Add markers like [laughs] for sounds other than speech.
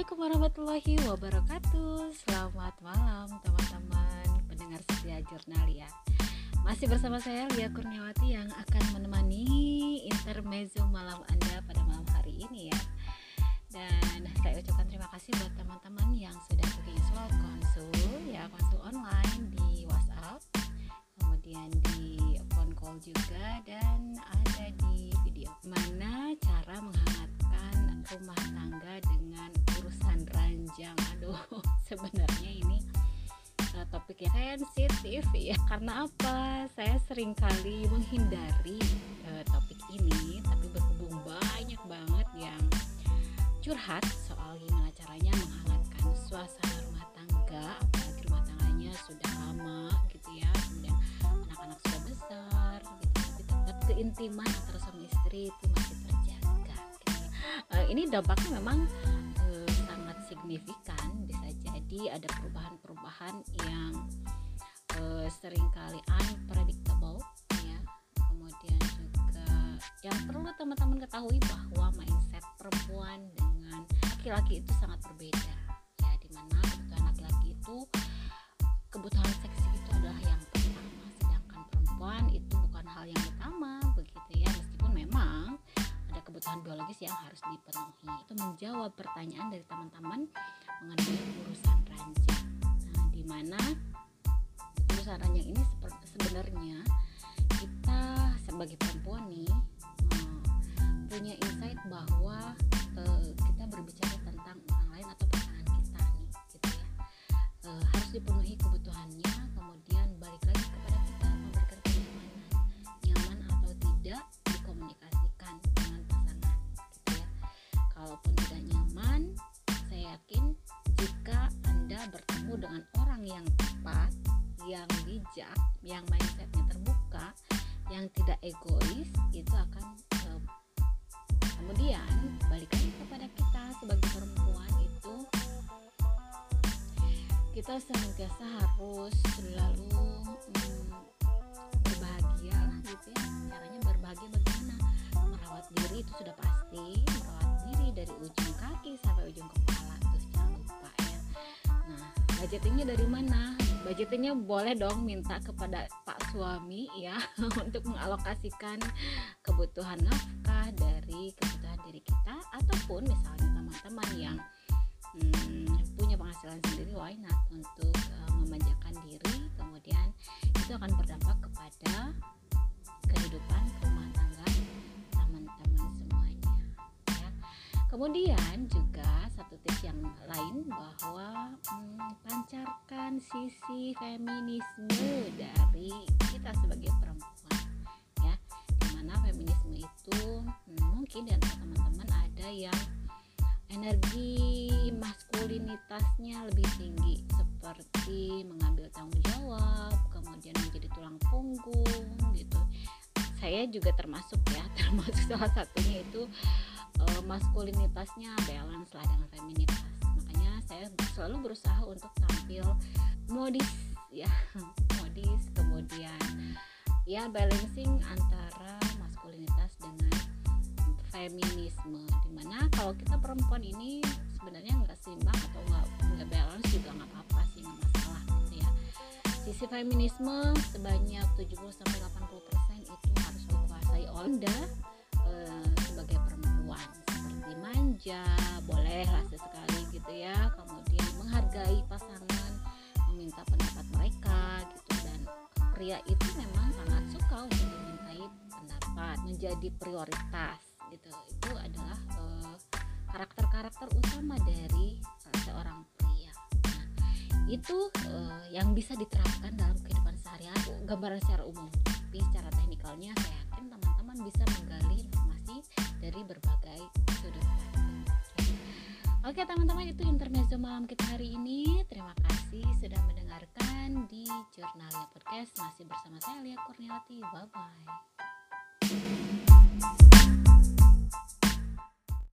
Assalamualaikum warahmatullahi wabarakatuh. Selamat malam teman-teman pendengar setia jurnal ya. Masih bersama saya Lia Kurniawati yang akan menemani intermezzo malam Anda pada malam hari ini ya. Dan saya ucapkan terima kasih buat teman-teman yang sudah booking slot konsul ya konsul online di ranjang aduh [laughs] sebenarnya ini uh, topik yang sensitif ya. Karena apa? Saya sering kali menghindari uh, topik ini tapi berhubung banyak banget yang curhat soal gimana caranya menghangatkan suasana rumah tangga apalagi rumah tangganya sudah lama gitu ya kemudian anak-anak sudah besar gitu. Tapi tetap keintiman antara suami istri itu masih uh, ini dampaknya memang signifikan bisa jadi ada perubahan-perubahan yang uh, sering kali unpredictable ya. Kemudian juga yang perlu teman-teman ketahui bahwa mindset perempuan dengan laki-laki itu sangat berbeda. Ya di mana kebutuhan laki-laki itu kebutuhan seksi kebutuhan biologis yang harus dipenuhi. Itu menjawab pertanyaan dari teman-teman mengenai urusan ranjang. Nah di mana urusan ranjang ini sebenarnya egois itu akan uh, kemudian lagi kepada kita sebagai perempuan itu. Kita senantiasa harus selalu gitu ya. Caranya berbahagia bagaimana? Merawat diri itu sudah pasti. Merawat dari ujung kaki sampai ujung kepala terus jangan lupa ya. Nah budgetingnya dari mana? Budgetingnya boleh dong minta kepada pak suami ya [laughs] untuk mengalokasikan kebutuhan nafkah dari kebutuhan diri kita ataupun misalnya teman-teman yang hmm, punya penghasilan sendiri why not untuk uh, memanjakan diri. Kemudian itu akan berdampak kepada kehidupan rumah tangga kemudian juga satu tips yang lain bahwa hmm, pancarkan sisi feminisme dari kita sebagai perempuan ya. Di mana feminisme itu hmm, mungkin antara teman-teman ada yang energi maskulinitasnya lebih tinggi seperti mengambil tanggung jawab kemudian menjadi tulang punggung gitu. Saya juga termasuk ya [laughs] termasuk salah satunya itu uh, maskulinitasnya balance lah dengan feminitas. Makanya saya selalu berusaha untuk tampil modis ya [laughs] modis. Kemudian ya balancing antara maskulinitas dengan feminisme. Di mana kalau kita perempuan ini sebenarnya nggak seimbang atau nggak nggak balance juga nggak apa-apa sih nggak masalah gitu ya. Sisi feminisme sebanyak 70 sampai 80 persen itu harus dikuasai oleh anda manja boleh lah sesekali gitu ya. Kemudian menghargai pasangan meminta pendapat mereka gitu. Dan pria itu memang sangat suka untuk dimintai pendapat menjadi prioritas gitu. Itu adalah eh, karakter-karakter utama dari uh, seorang pria. Nah, itu uh, yang bisa diterapkan dalam kehidupan sehari-hari gambaran secara umum. Tapi secara teknikalnya saya yakin teman-teman bisa menggali Oke teman-teman itu intermezzo malam kita hari ini. Terima kasih sudah mendengarkan di Jurnalia Podcast masih bersama saya Lia Kurniati. Bye bye.